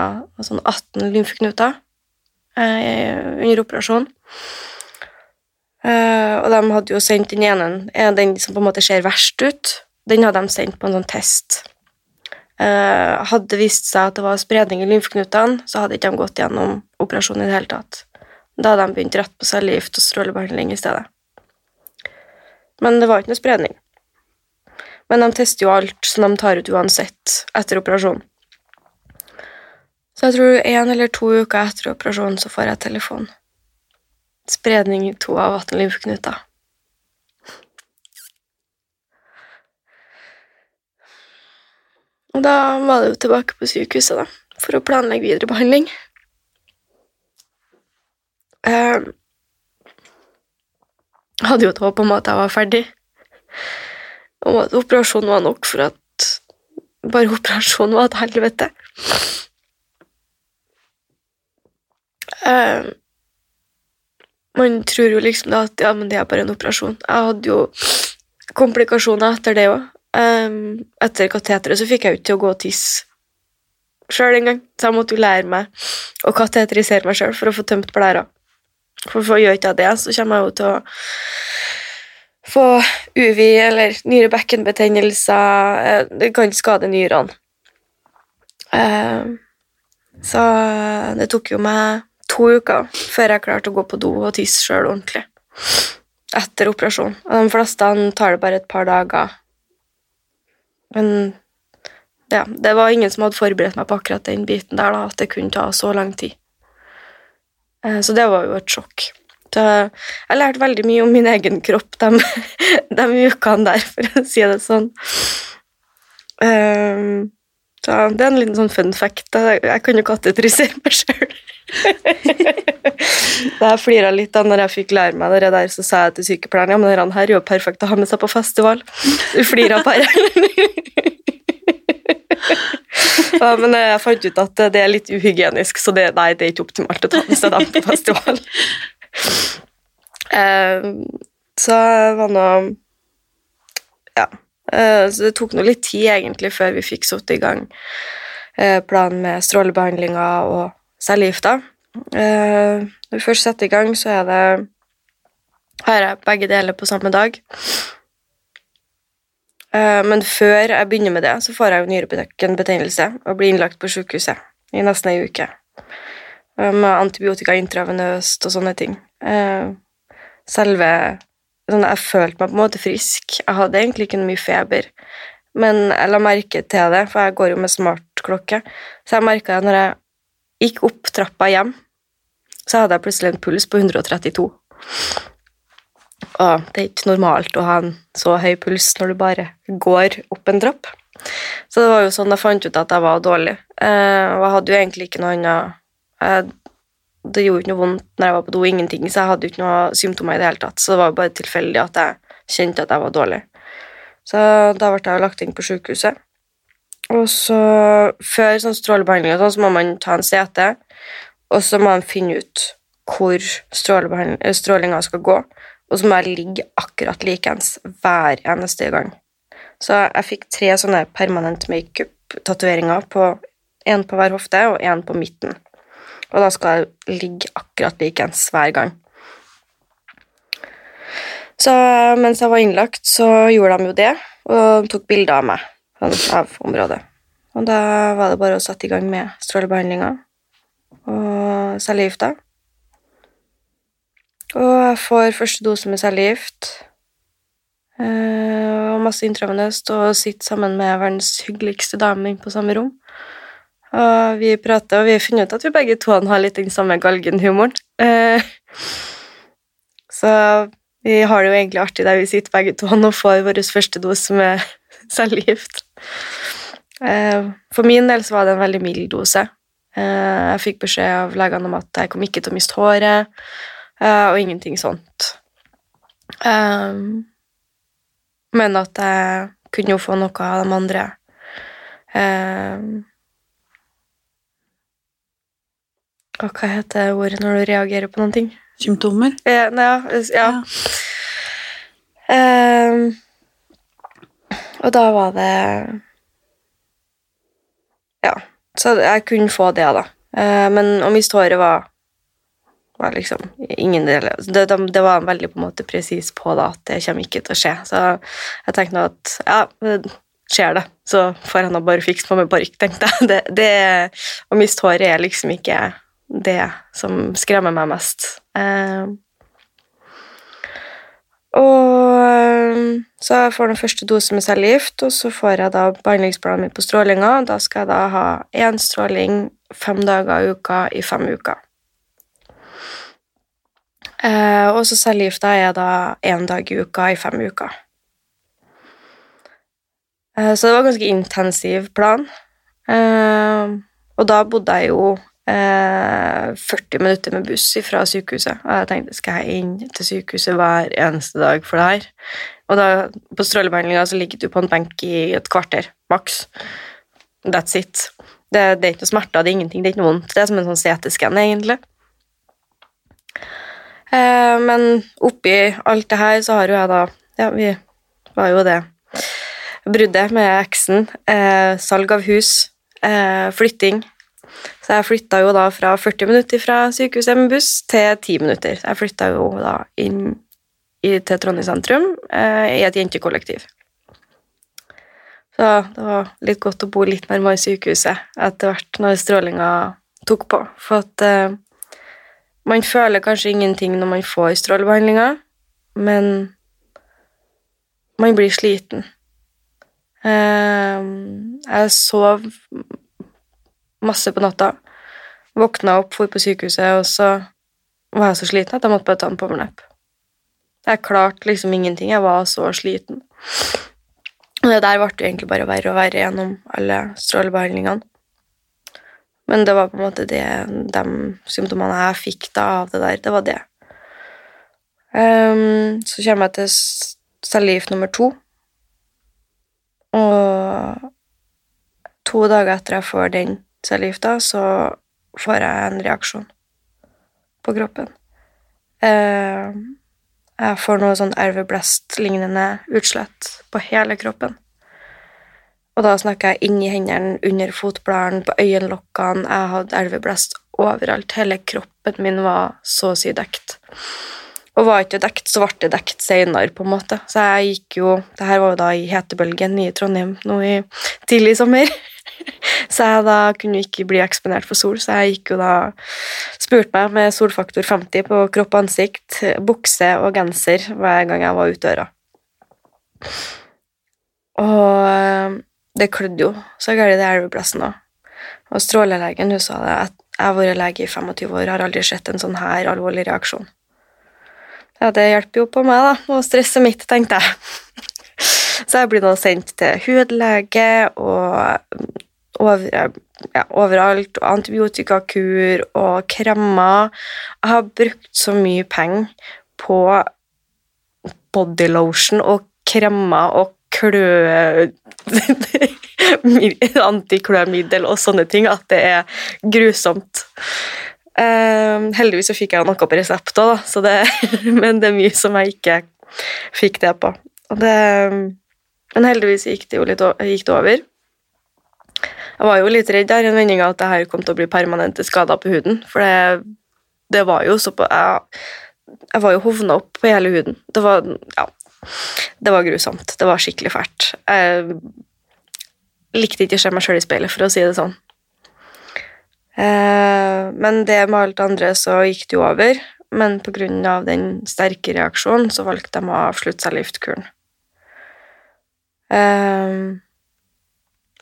sånn 18 lymfeknuter uh, under operasjonen Uh, og de hadde jo sendt den ene, den som på en måte ser verst ut, den hadde de sendt på en sånn test. Hadde det vist seg at det var spredning i lymfeknutene, så hadde ikke de gått gjennom operasjonen i det hele tatt. Da hadde de begynt rett på cellegift og strålebehandling i stedet. Men det var ikke noe spredning. Men de tester jo alt som de tar ut uansett etter operasjonen. Så jeg tror én eller to uker etter operasjonen så får jeg telefon spredning i to av 18 lymfeknuter. Og da var det jo tilbake på sykehuset, da, for å planlegge videre behandling. Jeg ehm, hadde jo et håp om at jeg var ferdig, om at operasjonen var nok for at bare operasjonen var et helvete. Uh, man tror jo liksom da at ja, men det er bare en operasjon. Jeg hadde jo komplikasjoner etter det òg. Um, ehm, etter kateteret så fikk jeg jo ikke til å gå og tisse sjøl engang, så jeg måtte jo lære meg å kateterisere meg sjøl for å få tømt blæra. For, for gjør ikke jeg det, så kommer jeg jo til å få UVI eller nyrebekkenbetennelser eh, Det kan skade nyrene. Um, så det tok jo meg to uker før jeg klarte å gå på do og tisse sjøl ordentlig. Etter operasjon. Og de fleste tar det bare et par dager. Men ja, det var ingen som hadde forberedt meg på akkurat den biten der, da, at det kunne ta så lang tid. Eh, så det var jo et sjokk. Så jeg lærte veldig mye om min egen kropp de, de ukene der, for å si det sånn. Um, så det er en liten sånn fun fact. Jeg kan jo kattetrisere meg sjøl. da jeg flira litt da når jeg fikk lære meg det der, så sa jeg til sykepleieren ja, men denne her er jo perfekt å ha med seg på festival. Du flira bare. ja, men jeg fant ut at det er litt uhygienisk, så det, nei, det er ikke optimalt å ta med seg dem på festival. Uh, så var nå Ja. Uh, så det tok nå litt tid, egentlig, før vi fikk satt i gang uh, planen med strålebehandlinga og cellegifta. Når vi først setter i gang, så er det har jeg begge deler på samme dag. Eh, men før jeg begynner med det, så får jeg jo nyrebetennelse og blir innlagt på sykehuset i nesten ei uke. Eh, med antibiotika intravenøst og sånne ting. Eh, selve sånn, Jeg følte meg på en måte frisk. Jeg hadde egentlig ikke mye feber, men jeg la merke til det, for jeg går jo med smartklokke, så jeg merka det når jeg gikk opp trappa hjem, så hadde jeg plutselig en puls på 132. Og det er ikke normalt å ha en så høy puls når du bare går opp en trapp. Så det var jo sånn jeg fant ut at jeg var dårlig. Eh, og jeg hadde jo egentlig ikke noe annet Det gjorde ikke noe vondt når jeg var på do, ingenting, så jeg hadde ikke noe symptomer i det hele tatt. Så det var bare tilfeldig at jeg kjente at jeg var dårlig. Så da ble jeg lagt inn på sykehuset. Og så, før sånn strålebehandling sånn, så må man ta en CT, og så må man finne ut hvor strålinga skal gå, og så må jeg ligge akkurat likeens hver eneste gang. Så jeg fikk tre sånne permanent makeup-tatoveringer, én på hver hofte og én på midten. Og da skal jeg ligge akkurat likeens hver gang. Så mens jeg var innlagt, så gjorde de jo det, og tok bilder av meg av området. Og da var det bare å sette i gang med strålebehandlinga og cellegifta. Og jeg får første dose med cellegift eh, og masse intravenøst og sitter sammen med verdens hyggeligste dame på samme rom. Og vi prater, og vi har funnet ut at vi begge to har litt den samme galgenhumoren. Eh, så vi har det jo egentlig artig der vi sitter begge to og får vår første dose med cellegift. Eh, for min del så var det en veldig mild dose. Jeg fikk beskjed av legene om at jeg kom ikke til å miste håret, og ingenting sånt. Men at jeg kunne jo få noe av de andre Og hva heter ordet når du reagerer på noen ting? Symptomer? Ja. ja, ja. Um, og da var det Ja, så jeg kunne få det, da. Uh, men å miste håret var, var liksom ingen del det, det, var veldig på en måte presis på da, at det kommer ikke til å skje. Så jeg tenkte nå at ja, skjer det, så får jeg nå bare fikse på meg parykk, tenkte jeg. Det, det, å miste håret er liksom ikke det som skremmer meg mest. Eh, og så jeg får den første dose med cellegift, og så får jeg da behandlingsplanen min på strålinga. Da skal jeg da ha én stråling fem dager i uka i fem uker. Eh, og så cellegifta er da én dag i uka i fem uker. Eh, så det var en ganske intensiv plan. og da bodde jeg jo 40 minutter med buss fra sykehuset. Og jeg tenkte skal jeg inn til sykehuset hver eneste dag for det her? Og da, på strålebehandlinga så ligger du på en benk i et kvarter, maks. That's it. Det, det, er ikke noe smerter, det er ingenting, det er ikke noe vondt. Det er som en sånn CT-skann, egentlig. Eh, men oppi alt det her så har jo jeg da Ja, vi var jo det bruddet med eksen. Eh, salg av hus. Eh, flytting så jeg flytta jo da fra 40 minutter fra sykehuset med buss til 10 minutter. Jeg flytta jo da inn i, til Trondheim sentrum eh, i et jentekollektiv. Så det var litt godt å bo litt nærmere sykehuset etter hvert når strålinga tok på. For at eh, man føler kanskje ingenting når man får strålebehandlinga, men man blir sliten. Eh, jeg sov masse på natta. Våkna opp, for på sykehuset, og så var jeg så sliten at jeg måtte bare ta en powernap. Jeg klarte liksom ingenting. Jeg var så sliten. Og det der ble jo egentlig bare verre og verre gjennom alle strålebehandlingene. Men det var på en måte det, de symptomene jeg fikk da av det der, det var det. Um, så kommer jeg til cellegift nummer to. Og to dager etter jeg får den cellegifta, så får jeg en reaksjon på kroppen. Eh, jeg får noe sånn erveblest-lignende utslett på hele kroppen. Og da snakker jeg inni hendene, under fotbladene, på øyenlokkene. Jeg hadde elveblest overalt. Hele kroppen min var så å si dekt. Og var ikke dekt, så ble det dekt senere, på en måte. Så jeg gikk jo Det her var jo da i hetebølgen i Trondheim nå i tidlig sommer. Så jeg da kunne ikke bli eksponert for sol, så jeg gikk jo da Spurte meg med solfaktor 50 på kropp og ansikt, bukse og genser hver gang jeg var ute døra. Og eh, det klødde jo så galt det elveplassen òg. Og strålelegen hun sa det at jeg har vært lege i 25 år, har aldri sett en sånn her alvorlig reaksjon. Ja, det hjelper jo på meg, da, og stresset mitt, tenkte jeg. Så jeg blir nå sendt til hudlege og over, ja, overalt, og antibiotikakur og kremmer. Jeg har brukt så mye penger på bodylotion og kremmer og klø... antiklømiddel og sånne ting at det er grusomt. Uh, heldigvis så fikk jeg noe på resept òg, men det er mye som jeg ikke fikk det på. Det, men heldigvis gikk det jo litt gikk det over. Jeg var jo litt redd der i en vending at det her kom til å bli permanente skader på huden, for det, det var jo så på jeg, jeg var jo hovna opp på hele huden. Det var Ja. Det var grusomt. Det var skikkelig fælt. Jeg likte ikke å se meg sjøl i speilet, for å si det sånn. Eh, men det med alt andre så gikk det jo over. Men pga. den sterke reaksjonen så valgte de å avslutte cellegiftkuren. Eh,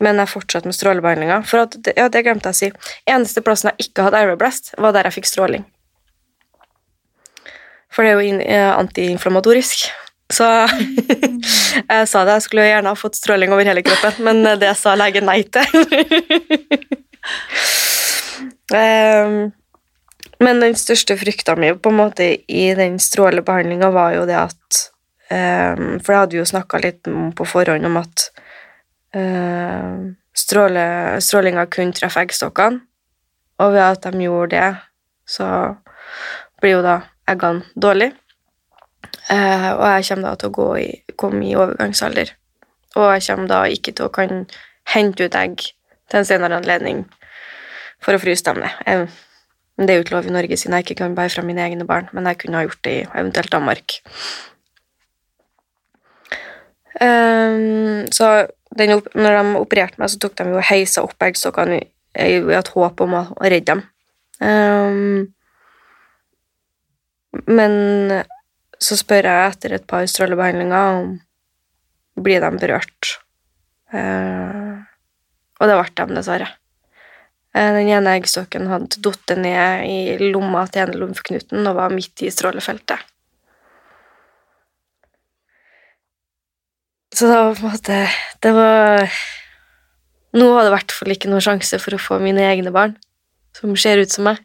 men jeg fortsatte med strålebehandlinga. For at, ja, det glemte jeg å si. Eneste plassen jeg ikke hadde Aeroblast, var der jeg fikk stråling. For det er jo antiinflamatorisk. antiinflammatorisk. Så jeg sa det, jeg skulle jo gjerne ha fått stråling over hele kroppen, men det sa legen nei til. um, men den største frykta mi på en måte i den strålebehandlinga var jo det at um, For jeg hadde jo snakka litt på forhånd om at stråle, strålinga kunne treffe eggstokkene, og ved at de gjorde det, så blir jo da eggene dårlige. Eh, og jeg kommer da til å i, komme i overgangsalder. Og jeg kommer da ikke til å kan hente ut egg til en senere anledning for å fryse dem ned. Jeg, det er jo ikke lov i Norge siden jeg ikke kan bære fra mine egne barn, men jeg kunne ha gjort det i eventuelt Danmark. Um, så den, når de opererte meg, så tok de jo heisa opp eggstokkene i, i, et håp om å, redde dem. Um, men så spør jeg etter et par strålebehandlinger om blir de berørt. Uh, og det ble de, dessverre. Uh, den ene eggstokken hadde falt ned i lomma til ene lomfeknuten og var midt i strålefeltet. Så det var på en måte Det var Nå var det i hvert fall ikke noen sjanse for å få mine egne barn som ser ut som meg.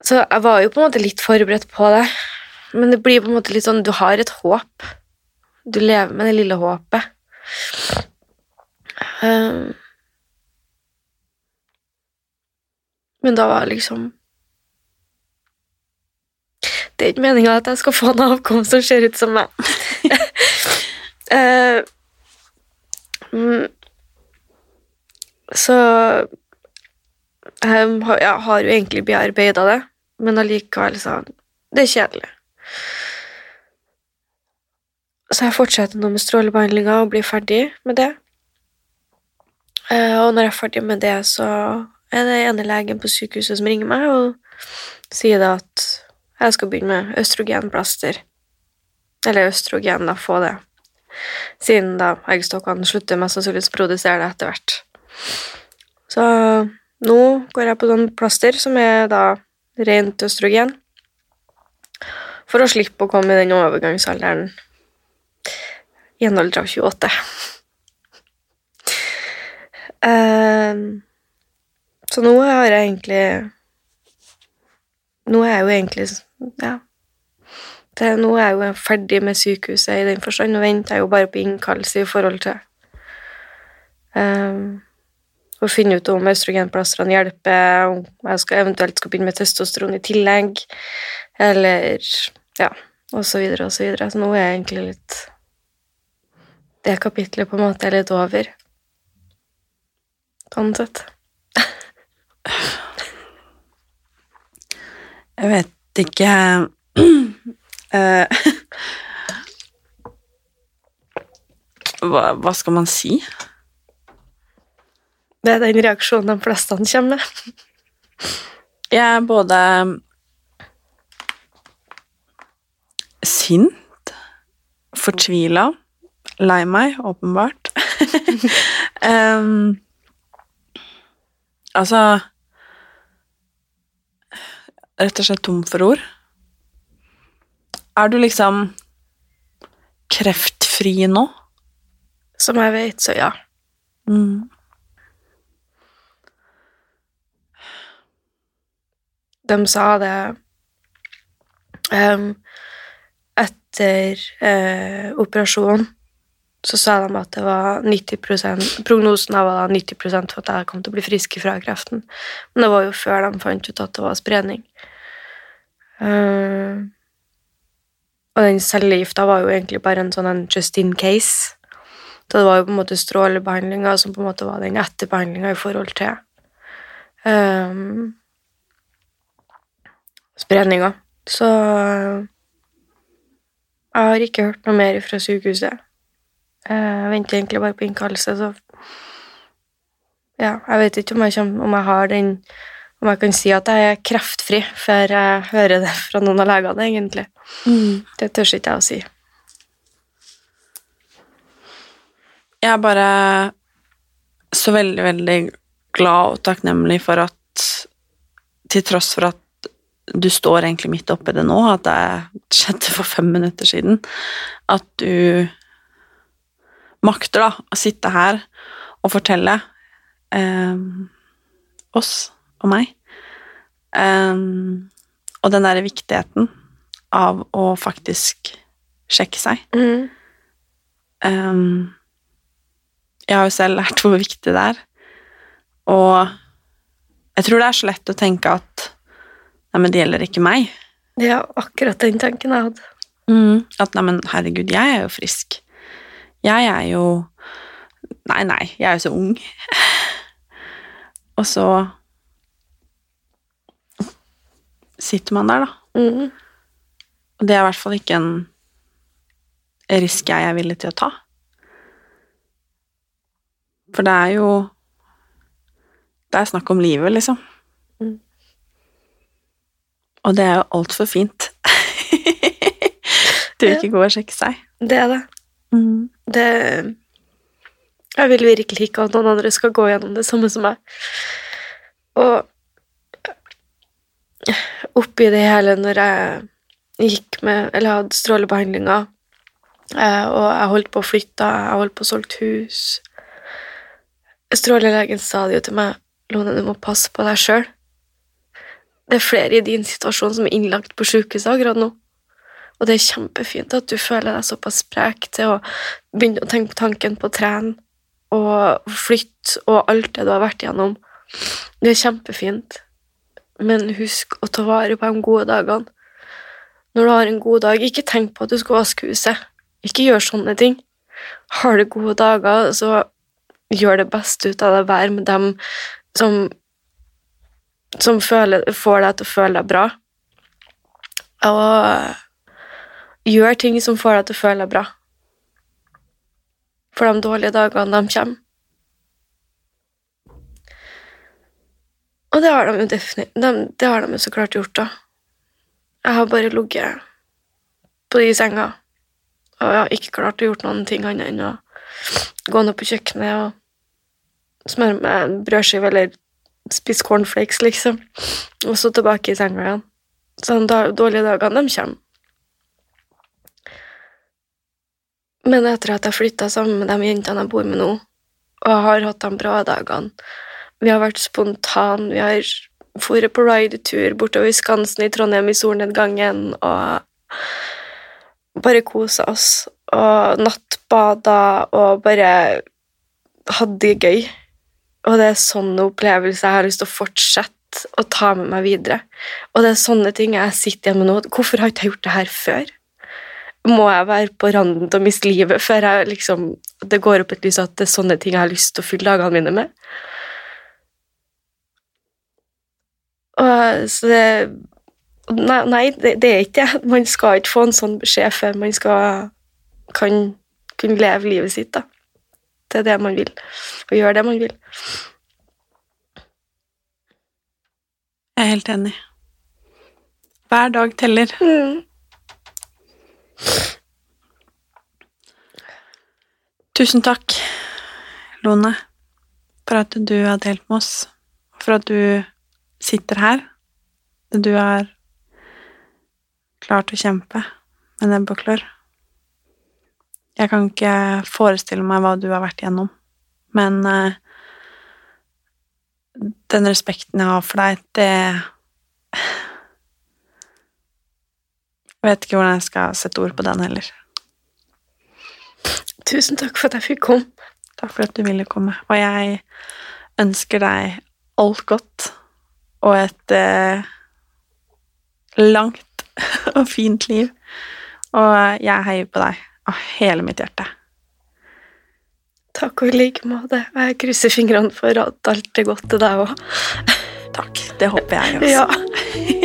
Så jeg var jo på en måte litt forberedt på det, men det blir på en måte litt sånn Du har et håp. Du lever med det lille håpet. Um, men da var liksom Det er ikke meninga at jeg skal få en avkom som ser ut som meg. uh, så jeg har jo egentlig bearbeida det men allikevel sånn Det er kjedelig. Så jeg fortsetter nå med strålebehandlinga og blir ferdig med det. Eh, og når jeg er ferdig med det, så er det ene legen på sykehuset som ringer meg og sier at jeg skal begynne med østrogenplaster. Eller østrogen, da, få det. Siden da eggstokkene slutter mest sannsynlig å produsere det etter hvert. Så nå går jeg på sånn plaster som er da rent østrogen, for å slippe å komme i den overgangsalderen i en alder av 28. Uh, ehm, så nå har jeg egentlig Nå er jeg jo egentlig Ja. Det, nå er jeg jo ferdig med sykehuset i den forstand, og venter jeg jo bare på innkallelse i forhold til um, å finne ut om østrogenplastrene hjelper, om jeg skal eventuelt skal begynne med testosteron i tillegg, eller ja, og så videre og så videre. Så nå er jeg egentlig litt Det kapitlet på en måte er litt over. Sånn sett. Jeg vet ikke eh, hva, hva skal man si? Det er den reaksjonen de fleste kommer med. Jeg er både sint, fortvila, lei meg, åpenbart. um, altså Rett og slett tom for ord. Er du liksom kreftfri nå? Som jeg vet, så ja. Mm. De sa det um, Etter uh, operasjonen så sa de at det var 90% Prognosen var da 90 for at jeg kom til å bli frisk fra kreften. Men det var jo før de fant ut at det var spredning. Eh, og den cellegifta var jo egentlig bare en sånn en just in case. Så det var jo på en måte strålebehandlinga som på en måte var den etterbehandlinga i forhold til um, spredninga. Så jeg har ikke hørt noe mer fra sykehuset. Jeg venter egentlig bare på innkallelse, så Ja, jeg vet ikke om jeg, kommer, om jeg har den Om jeg kan si at jeg er kreftfri før jeg hører det fra noen av legene, egentlig. Det tør ikke jeg å si. Jeg er bare så veldig, veldig glad og takknemlig for at til tross for at du står egentlig midt oppi det nå, at det skjedde for fem minutter siden, at du makter da å sitte her og fortelle eh, oss og meg Um, og den derre viktigheten av å faktisk sjekke seg. Mm. Um, jeg har jo selv lært hvor viktig det er. Og jeg tror det er så lett å tenke at nei, men det gjelder ikke meg. Det er akkurat den tanken jeg hadde. At nei, men herregud, jeg er jo frisk. Jeg er jo Nei, nei, jeg er jo så ung. Og så sitter man der, da. Mm. Og det er i hvert fall ikke en risk jeg er villig til å ta. For det er jo Det er snakk om livet, liksom. Mm. Og det er jo altfor fint til ikke gå og sjekke seg. Det er det. det Jeg vil virkelig ikke at noen andre skal gå gjennom det samme som meg. Og oppi det hele, når jeg gikk med Eller hadde strålebehandlinga, eh, og jeg holdt på å flytte, jeg holdt på å solge hus Strålelegen sa det jo til meg Lone, du må passe på deg sjøl. Det er flere i din situasjon som er innlagt på sjukehuset akkurat nå. Og det er kjempefint at du føler deg såpass sprek til å begynne å tenke på tanken på å trene og flytte og alt det du har vært igjennom. Det er kjempefint, men husk å ta vare på de gode dagene. Når du har en god dag, ikke tenk på at du skal vaske huset. Ikke gjør sånne ting. Har du gode dager, så gjør det beste ut av det. Vær med dem som, som føler, får deg til å føle deg bra. Og gjør ting som får deg til å føle deg bra. For de dårlige dagene, de kommer. Og det har de jo definitivt de, Det har de jo så klart gjort, da. Jeg har bare ligget på de senga, og jeg har ikke klart å gjort noen ting annet enn å gå ned på kjøkkenet og smøre med en brødskive eller spise cornflakes, liksom, og så tilbake i senga igjen. Så de dårlige dagene, de kommer. Men etter at jeg flytta sammen med de jentene jeg bor med nå, og har hatt de bra dagene Vi har vært spontane, vi har dratt på ridetur bortover Skansen i Trondheim i solnedgangen og bare kosa oss og nattbada og bare hadde det gøy. Og det er sånne opplevelser jeg har lyst til å fortsette å ta med meg videre. Og det er sånne ting jeg sitter igjen med nå. Hvorfor har ikke jeg gjort det her før? Må jeg være på randen til å miste livet før jeg liksom, det går opp et lys at det er sånne ting jeg har lyst til å fylle dagene mine med? Og, så det Nei, nei det, det er ikke det. Man skal ikke få en sånn beskjed før man skal kan kunne leve livet sitt. da. Det er det man vil, og gjøre det man vil. Jeg er helt enig. Hver dag teller. Mm. Tusen takk, Lone, for at du har delt med oss, for at du sitter her. Du har klart å kjempe med nebb og klør. Jeg kan ikke forestille meg hva du har vært igjennom, men eh, den respekten jeg har for deg, det Jeg vet ikke hvordan jeg skal sette ord på den heller. Tusen takk for at jeg fikk komme. Takk for at du ville komme. Og jeg ønsker deg alt godt og et eh, langt og fint liv. Og jeg heier på deg av hele mitt hjerte. Takk og i like måte. Jeg krysser fingrene for at alt er godt til deg òg. Takk. Det håper jeg også. Ja.